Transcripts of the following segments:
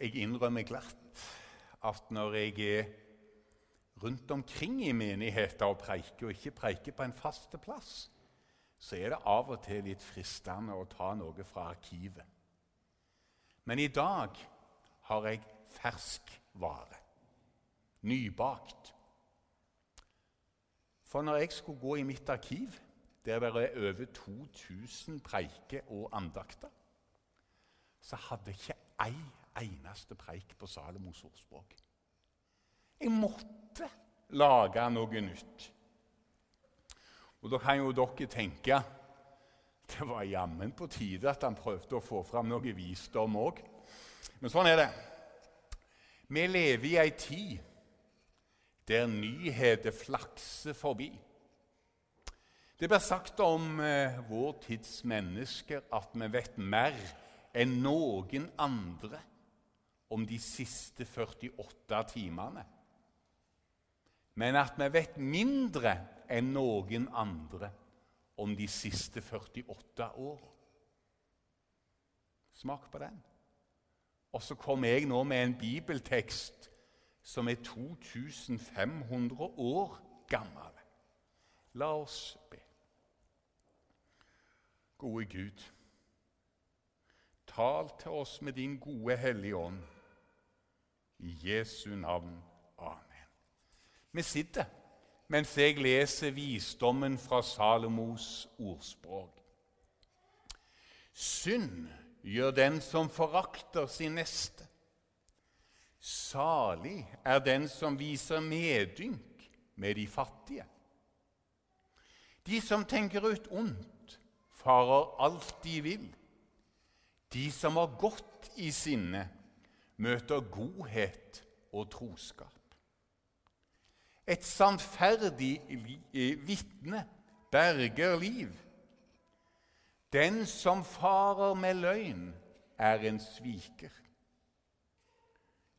jeg innrømmer glatt at når jeg er rundt omkring i menigheter og preiker, og ikke preiker på en faste plass, så er det av og til litt fristende å ta noe fra arkivet. Men i dag har jeg fersk vare. Nybakt. For når jeg skulle gå i mitt arkiv, der det er over 2000 preiker og andakter, så hadde ikke ei eneste preik på Salomos ordspråk. Jeg måtte lage noe nytt. Og Da kan jo dere tenke det var jammen på tide at han prøvde å få fram noe visdom òg. Men sånn er det. Vi lever i ei tid der nyheter flakser forbi. Det blir sagt om eh, vår tids mennesker at vi vet mer enn noen andre om de siste 48 timene men at vi vet mindre enn noen andre om de siste 48 år. Smak på den. Og så kommer jeg nå med en bibeltekst som er 2500 år gammel. La oss be. Gode Gud, tal til oss med din gode Hellige Ånd. I Jesu navn. Amen. Vi sitter mens jeg leser visdommen fra Salomos ordspråk. Synd gjør den som forakter sin neste. Salig er den som viser medynk med de fattige. De som tenker ut ondt, farer alt de vil. De som har godt i sinne, møter godhet og troskap. Et sannferdig vitne berger liv. Den som farer med løgn, er en sviker.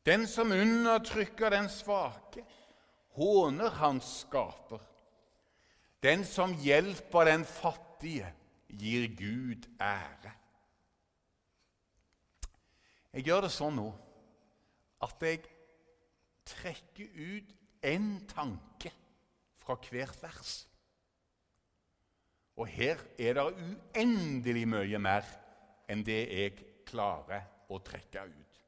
Den som undertrykker den svake, håner hans skaper. Den som hjelper den fattige, gir Gud ære. Jeg gjør det sånn nå at jeg trekker ut én tanke fra hvert vers. Og her er det uendelig mye mer enn det jeg klarer å trekke ut.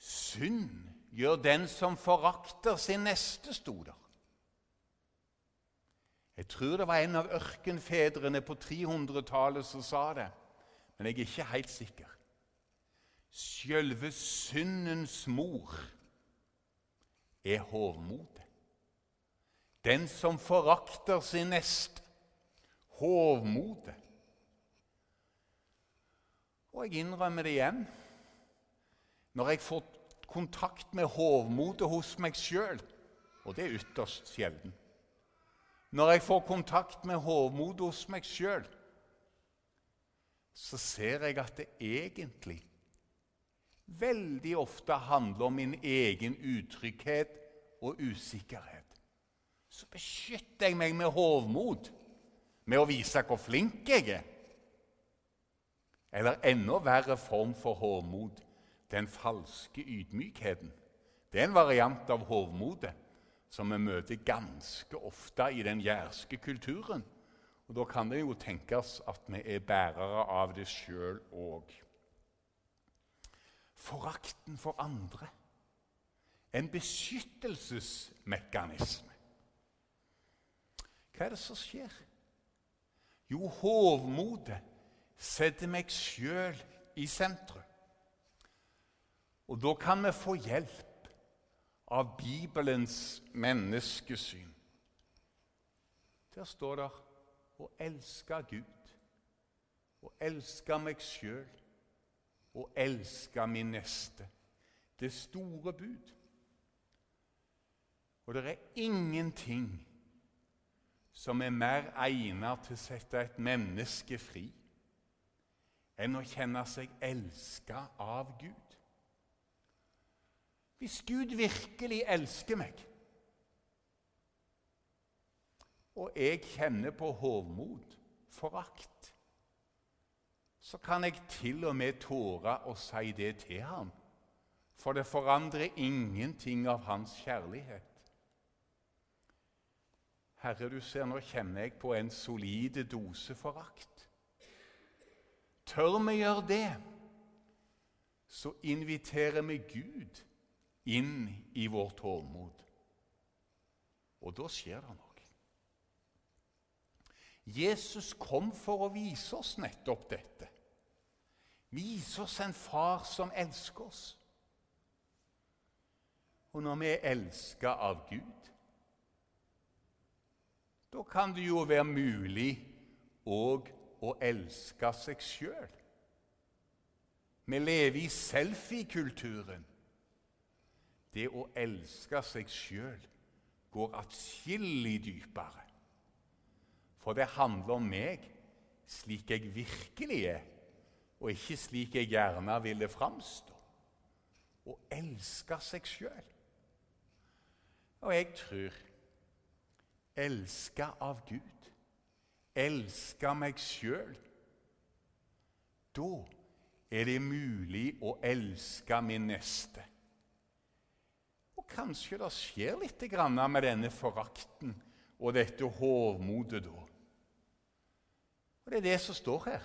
Synd gjør den som forakter sin neste, sto der. Jeg tror det var en av ørkenfedrene på 300-tallet som sa det, men jeg er ikke helt sikker. Sjølve syndens mor er hovmodet. Den som forakter sin neste. Hovmodet. Og jeg innrømmer det igjen. Når jeg får kontakt med hovmodet hos meg sjøl, og det er ytterst sjelden Når jeg får kontakt med hovmodet hos meg sjøl, så ser jeg at det egentlig veldig ofte handler om min egen utrygghet og usikkerhet, så beskytter jeg meg med hovmod, med å vise hvor flink jeg er. Eller enda verre form for hovmod, den falske ydmykheten. Det er en variant av hovmodet som vi møter ganske ofte i den jærske kulturen. Og Da kan det jo tenkes at vi er bærere av det sjøl òg forakten for andre. En beskyttelsesmekanisme. Hva er det som skjer? Jo, hovmodet setter meg sjøl i sentrum. Og da kan vi få hjelp av Bibelens menneskesyn. Der står det å elske Gud, å elske meg sjøl og elske min neste. Det store bud. Og det er ingenting som er mer egnet til å sette et menneske fri enn å kjenne seg elska av Gud. Hvis Gud virkelig elsker meg, og jeg kjenner på hovmod, forakt så kan jeg til og med tåre å si det til ham. For det forandrer ingenting av hans kjærlighet. Herre, du ser, nå kjenner jeg på en solide dose forakt. Tør vi gjøre det, så inviterer vi Gud inn i vårt tålmod. Og da skjer det noe. Jesus kom for å vise oss nettopp dette. Vise oss en far som elsker oss. Og når vi er elska av Gud, da kan det jo være mulig òg å elske seg sjøl. Vi lever i selfie-kulturen. Det å elske seg sjøl går atskillig dypere. For det handler om meg slik jeg virkelig er, og ikke slik jeg gjerne ville framstå. Å elske seg sjøl. Og jeg tror Elske av Gud, elske meg sjøl Da er det mulig å elske min neste. Og kanskje det skjer litt med denne forakten og dette hovmodet da. Og Det er det som står her.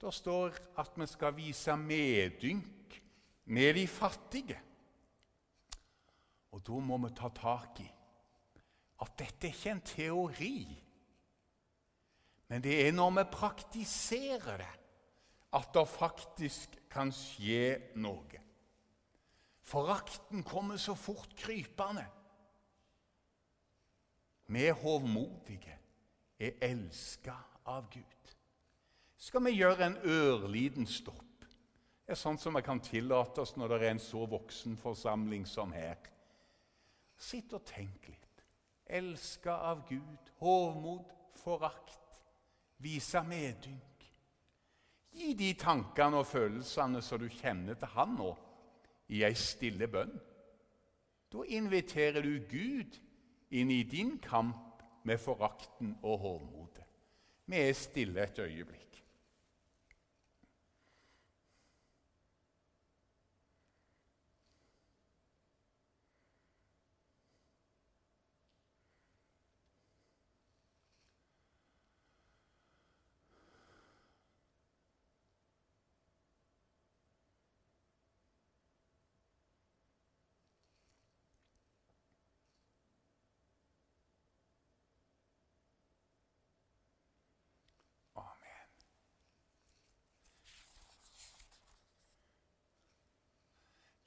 Det står at vi skal vise medynk med de fattige. Og da må vi ta tak i at dette er ikke en teori, men det er når vi praktiserer det, at det faktisk kan skje noe. Forakten kommer så fort krypende. Vi hovmodige, er elska av Gud. Skal vi gjøre en ørliten stopp? Det er sånn som vi kan tillate oss når det er en så voksen forsamling som her. Sitt og tenk litt. Elska av Gud, hovmod, forakt, vise medynk. Gi de tankene og følelsene som du kjenner til Han nå, i ei stille bønn. Da inviterer du Gud inn i din kamp med forakten og hovmodet. Vi er stille et øyeblikk.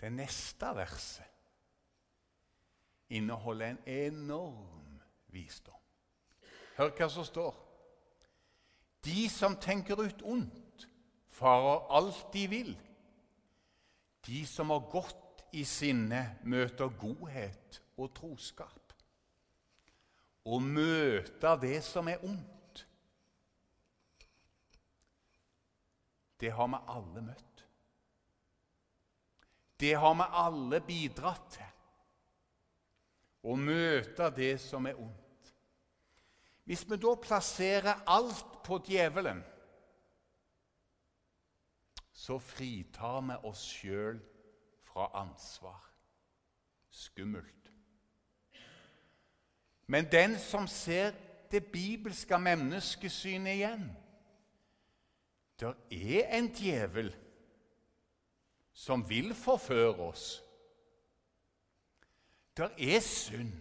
Det neste verset inneholder en enorm visdom. Hør hva som står. De som tenker ut ondt, farer alt de vil. De som har godt i sinne, møter godhet og troskap. Å møte det som er ondt, det har vi alle møtt. Det har vi alle bidratt til. Å møte det som er ondt. Hvis vi da plasserer alt på djevelen, så fritar vi oss sjøl fra ansvar. Skummelt. Men den som ser det bibelske menneskesynet igjen Der er en djevel som vil forføre oss. Der er synd.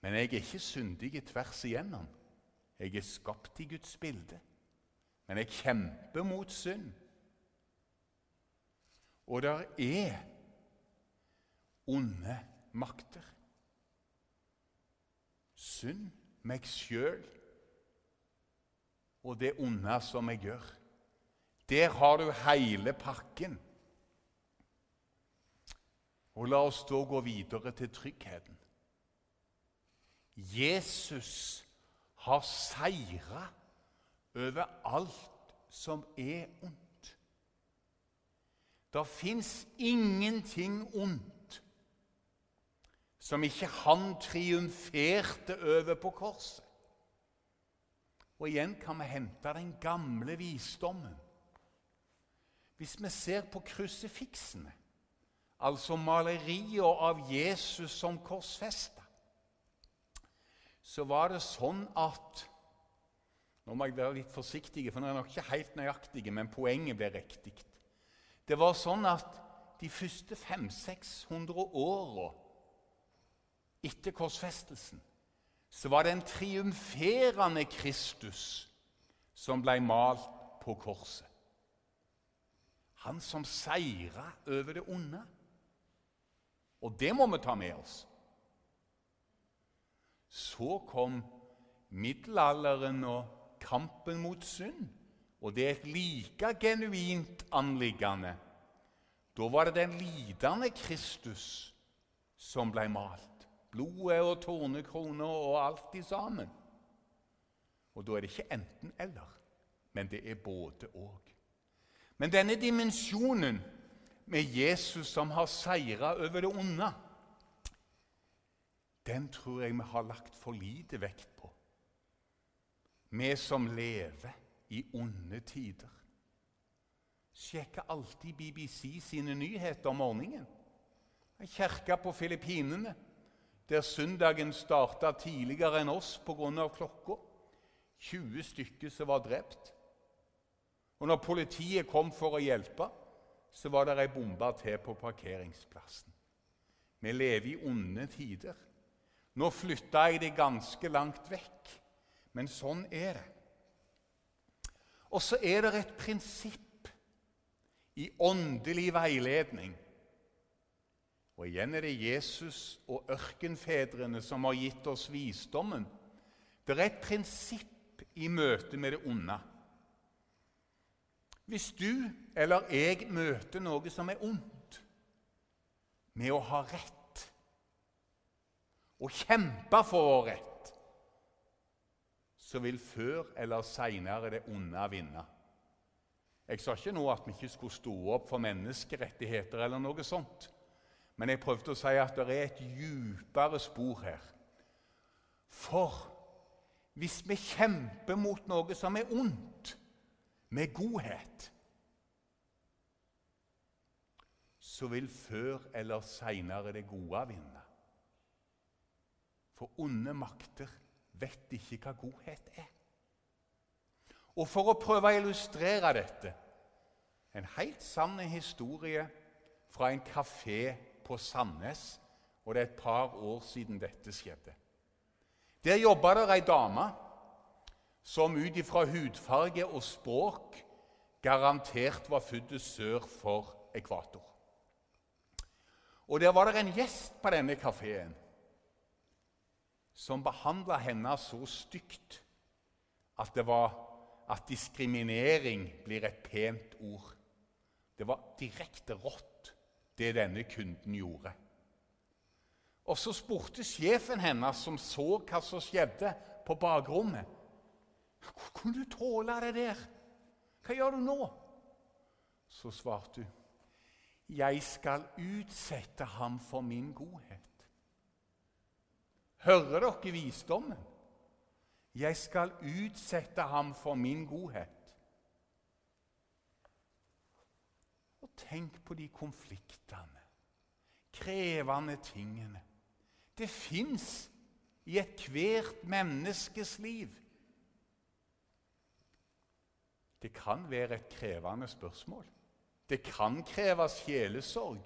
Men jeg er ikke syndig tvers igjennom. Jeg er skapt i Guds bilde. Men jeg kjemper mot synd. Og der er onde makter. Synd, meg sjøl og det onde som jeg gjør. Der har du hele pakken. Og la oss da gå videre til tryggheten. Jesus har seira over alt som er ondt. Det fins ingenting ondt som ikke han triumferte over på korset. Og igjen kan vi hente den gamle visdommen. Hvis vi ser på krusifiksene, altså malerier av Jesus som korsfesta, så var det sånn at Nå må jeg være litt forsiktig, for nå er jeg nok ikke helt nøyaktig, men poenget blir riktig. Det var sånn at de første 500-600 åra etter korsfestelsen så var det en triumferende Kristus som ble malt på korset. Han som seira over det onde. Og det må vi ta med oss. Så kom middelalderen og kampen mot synd. Og det er et like genuint anliggende. Da var det den lidende Kristus som ble malt. Blodet og tornekrona og alt i sammen. Og da er det ikke enten-eller, men det er både-og. Men denne dimensjonen med Jesus som har seira over det onde, den tror jeg vi har lagt for lite vekt på. Vi som lever i onde tider. Sjekker alltid BBC sine nyheter om morgenen. Ei kirke på Filippinene der søndagen starta tidligere enn oss pga. klokka. 20 stykker som var drept. Og når politiet kom for å hjelpe, så var det ei bombe til på parkeringsplassen. Vi lever i onde tider. Nå flytta jeg det ganske langt vekk, men sånn er det. Og så er det et prinsipp i åndelig veiledning og igjen er det Jesus og ørkenfedrene som har gitt oss visdommen. Det er et prinsipp i møte med det onde. Hvis du eller jeg møter noe som er ondt, med å ha rett og kjempe for vår rett, så vil før eller seinere det onde vinne. Jeg sa ikke nå at vi ikke skulle stå opp for menneskerettigheter eller noe sånt. Men jeg prøvde å si at det er et djupere spor her. For hvis vi kjemper mot noe som er ondt, med godhet, så vil før eller seinere det gode vinne. For onde makter vet ikke hva godhet er. Og For å prøve å illustrere dette en helt sann historie fra en kafé på Sandnes, og det er et par år siden dette skjedde. Der jobba det ei dame som ut ifra hudfarge og språk garantert var født sør for ekvator. Og Der var det en gjest på denne kafeen som behandla henne så stygt at, var, at diskriminering blir et pent ord. Det var direkte rått det denne kunden gjorde. Og Så spurte sjefen hennes, som så hva som skjedde på bakrommet, hvordan kunne du tåle det der? Hva gjør du nå? Så svarte hun, jeg skal utsette ham for min godhet. Hører dere visdommen? Jeg skal utsette ham for min godhet. Og tenk på de konfliktene, krevende tingene. Det fins i ethvert menneskes liv. Det kan være et krevende spørsmål. Det kan kreve sjelesorg.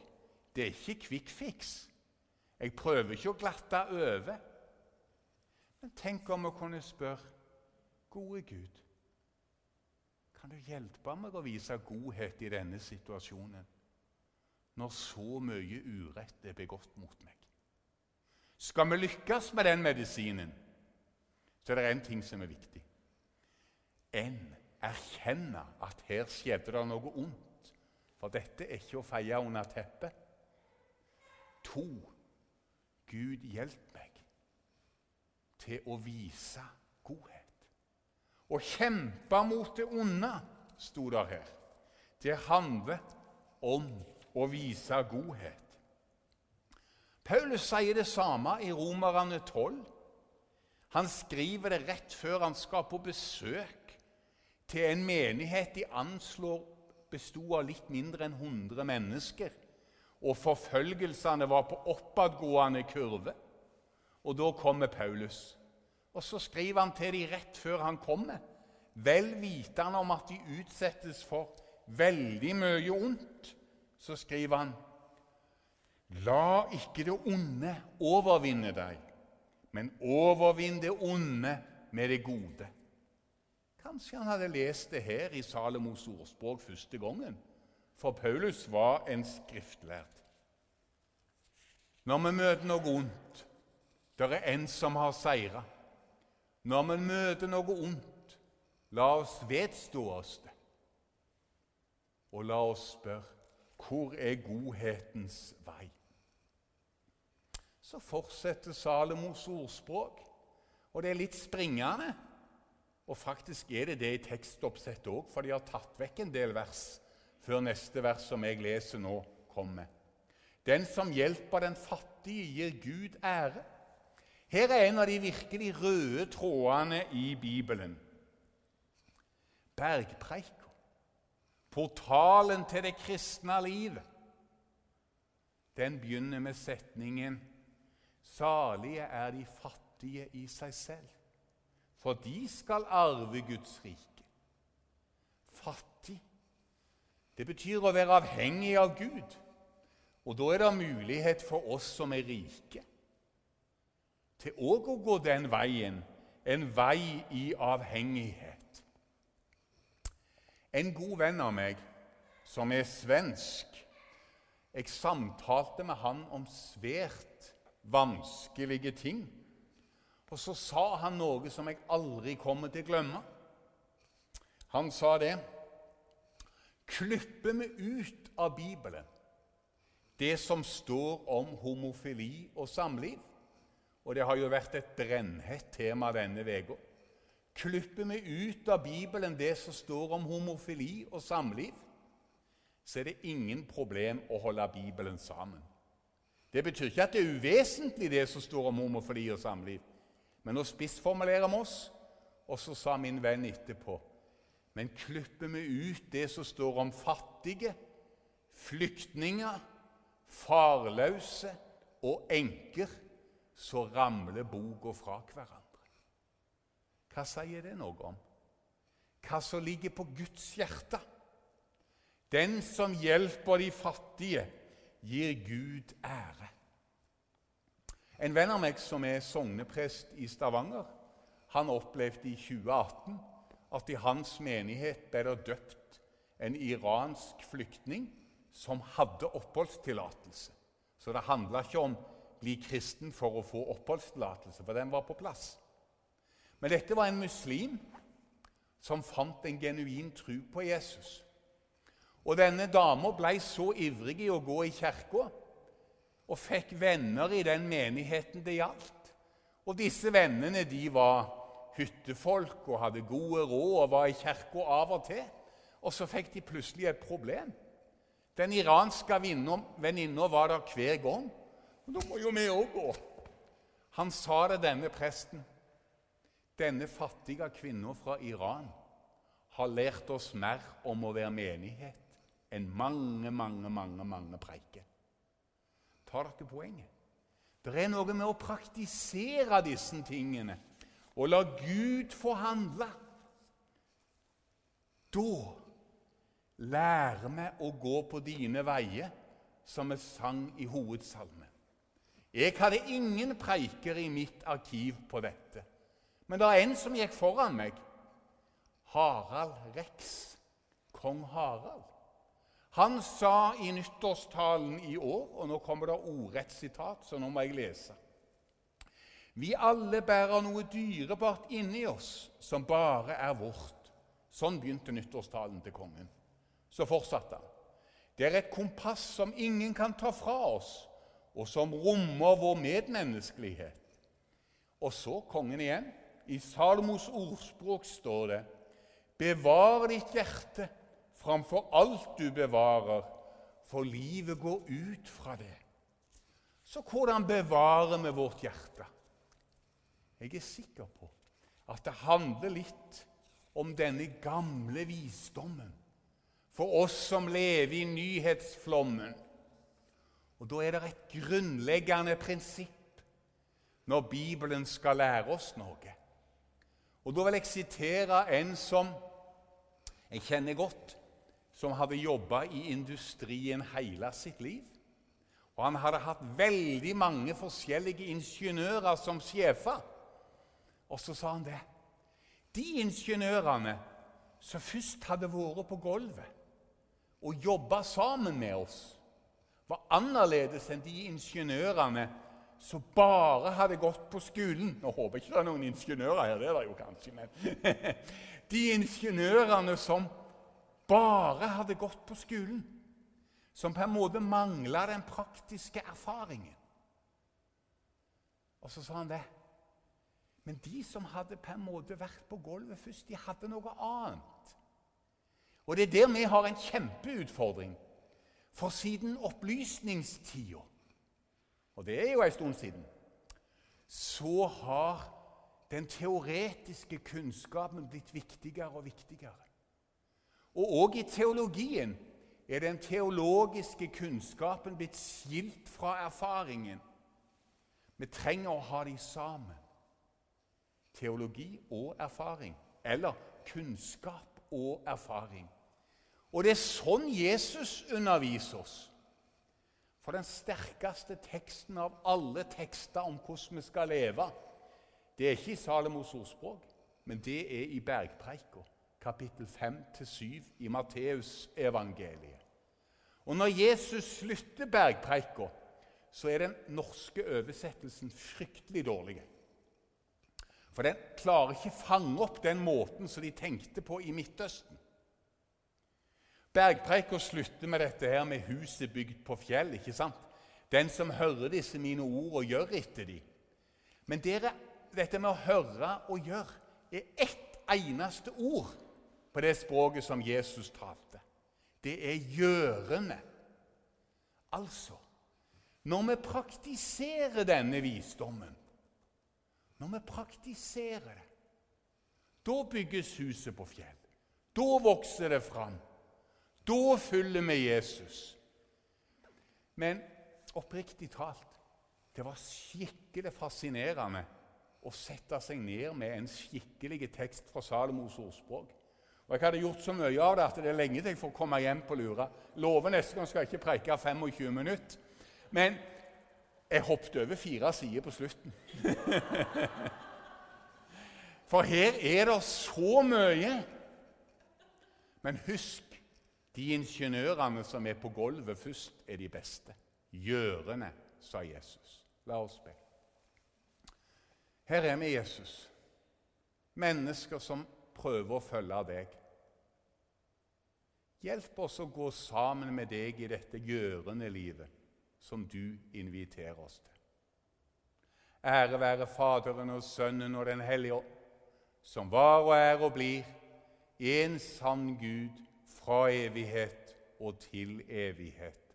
Det er ikke quick fix. Jeg prøver ikke å glatte over. Men tenk om vi kunne spørre Gode Gud, kan du hjelpe meg å vise godhet i denne situasjonen når så mye urett er begått mot meg? Skal vi lykkes med den medisinen, så er det én ting som er viktig. En erkjenne at her skjedde det noe ondt. For dette er ikke å feie under teppet. To Gud hjelp meg til å vise godhet. Å kjempe mot det onde, sto det her. Det handler om å vise godhet. Paulus sier det samme i Romerne 12. Han skriver det rett før han skal på besøk til en menighet de anslår besto av litt mindre enn 100 mennesker. Og forfølgelsene var på oppadgående kurve. Og da kommer Paulus. Og så skriver han til dem rett før han kommer, vel vitende om at de utsettes for veldig mye ondt. Så skriver han La ikke det onde overvinne deg, men overvinn det onde med det gode. Kanskje han hadde lest det her i Salomos ordspråk første gangen, for Paulus var en skriftlærd. Når vi møter noe ondt, det er en som har seira. Når vi møter noe ondt, la oss vedstå oss det. Og la oss spørre hvor er godhetens vei? Så fortsetter Salomos ordspråk, og det er litt springende. Og faktisk er det det i tekstoppsettet òg, for de har tatt vekk en del vers før neste vers som jeg leser nå, kommer. Den som hjelper den fattige, gir Gud ære. Her er en av de virkelig røde trådene i Bibelen. Bergpreika, portalen til det kristne livet. Den begynner med setningen 'Salige er de fattige i seg selv' for de skal arve Guds rike. Fattig det betyr å være avhengig av Gud. Og da er det mulighet for oss som er rike, til òg å gå den veien, en vei i avhengighet. En god venn av meg som er svensk Jeg samtalte med han om svært vanskelige ting og så sa han noe som jeg aldri kommer til å glemme. Han sa det Klipper vi ut av Bibelen det som står om homofili og samliv Og det har jo vært et brennhett tema denne uka. Klipper vi ut av Bibelen det som står om homofili og samliv, så er det ingen problem å holde Bibelen sammen. Det betyr ikke at det er uvesentlig, det som står om homofili og samliv. Men nå spissformulerer vi oss, og så sa min venn etterpå Men klipper vi ut det som står om fattige, flyktninger, farløse og enker, så ramler boka fra hverandre. Hva sier det noe om? Hva som ligger på Guds hjerte? Den som hjelper de fattige, gir Gud ære. En venn av meg som er sogneprest i Stavanger, han opplevde i 2018 at i hans menighet ble det døpt en iransk flyktning som hadde oppholdstillatelse. Så det handla ikke om å bli kristen for å få oppholdstillatelse, for den var på plass. Men dette var en muslim som fant en genuin tro på Jesus. Og denne dama ble så ivrig i å gå i kirka og fikk venner i den menigheten det gjaldt. Og disse vennene de var hyttefolk og hadde gode råd og var i kirka av og til. Og så fikk de plutselig et problem. Den iranske venninna var der hver gang. Og da må jo vi òg gå. Han sa det denne presten. Denne fattige kvinna fra Iran har lært oss mer om å være menighet enn mange, mange, mange, mange preiker. Tar dere poenget? Det er noe med å praktisere disse tingene og la Gud få handle. Da lærer vi å gå på dine veier, som vi sang i hovedsalmen. Jeg hadde ingen preiker i mitt arkiv på dette, men det er en som gikk foran meg. Harald Rex. Kong Harald. Han sa i nyttårstalen i år, og nå kommer det ordrett sitat, så nå må jeg lese Vi alle bærer noe dyrebart inni oss som bare er vårt. Sånn begynte nyttårstalen til kongen. Så fortsatte han. Det er et kompass som ingen kan ta fra oss, og som rommer vår medmenneskelighet. Og så kongen igjen. I Salomos ordspråk står det:" Bevar ditt hjerte framfor alt du bevarer, for livet går ut fra det. Så hvordan bevarer vi vårt hjerte? Jeg er sikker på at det handler litt om denne gamle visdommen for oss som lever i nyhetsflommen. Og Da er det et grunnleggende prinsipp når Bibelen skal lære oss noe. Og Da vil jeg sitere en som jeg kjenner godt, som hadde jobba i industrien hele sitt liv. Og han hadde hatt veldig mange forskjellige ingeniører som sjefer. Og så sa han det. De ingeniørene som først hadde vært på gulvet og jobba sammen med oss, var annerledes enn de ingeniørene som bare hadde gått på skolen. Nå håper jeg ikke det er noen ingeniører her, det er det jo kanskje, men De ingeniørene som bare hadde gått på skolen, som på en måte mangla den praktiske erfaringen. Og så sa han det. Men de som hadde på en måte vært på gulvet først, de hadde noe annet. Og det er der vi har en kjempeutfordring. For siden opplysningstida, og det er jo en stund siden, så har den teoretiske kunnskapen blitt viktigere og viktigere. Og òg i teologien er den teologiske kunnskapen blitt skilt fra erfaringen. Vi trenger å ha de sammen teologi og erfaring. Eller kunnskap og erfaring. Og det er sånn Jesus underviser oss. For den sterkeste teksten av alle tekster om hvordan vi skal leve, det er ikke i Salomos ordspråk, men det er i Bergpreika, kapittel 5-7 i Matteusevangeliet. Og når Jesus slutter bergpreika, så er den norske oversettelsen fryktelig dårlig. For den klarer ikke fange opp den måten som de tenkte på i Midtøsten. Bergpreika slutter med dette her med huset bygd på fjell. ikke sant? Den som hører disse mine ord og gjør etter dem. Men dere, dette med å høre og gjøre er ett eneste ord på det språket som Jesus talte. Det er gjørende. Altså Når vi praktiserer denne visdommen når vi praktiserer det, da bygges huset på fjell. Da vokser det fram. Da følger vi Jesus. Men oppriktig talt det var skikkelig fascinerende å sette seg ned med en skikkelig tekst fra Salomos ordspråk. Og Jeg hadde gjort så mye av det at det er lenge til jeg får komme hjem på Lura. Lover neste gang skal jeg ikke preike 25 minutter. Men jeg hoppet over fire sider på slutten. For her er det så mye. Men husk, de ingeniørene som er på gulvet først, er de beste. Gjørende, sa Jesus. La oss be. Her er vi, Jesus. Mennesker som prøver å følge deg. Hjelp oss å gå sammen med deg i dette gjørende livet som du inviterer oss til. Ære være Faderen og Sønnen og Den hellige ånd, som var og er og blir en sann Gud fra evighet og til evighet.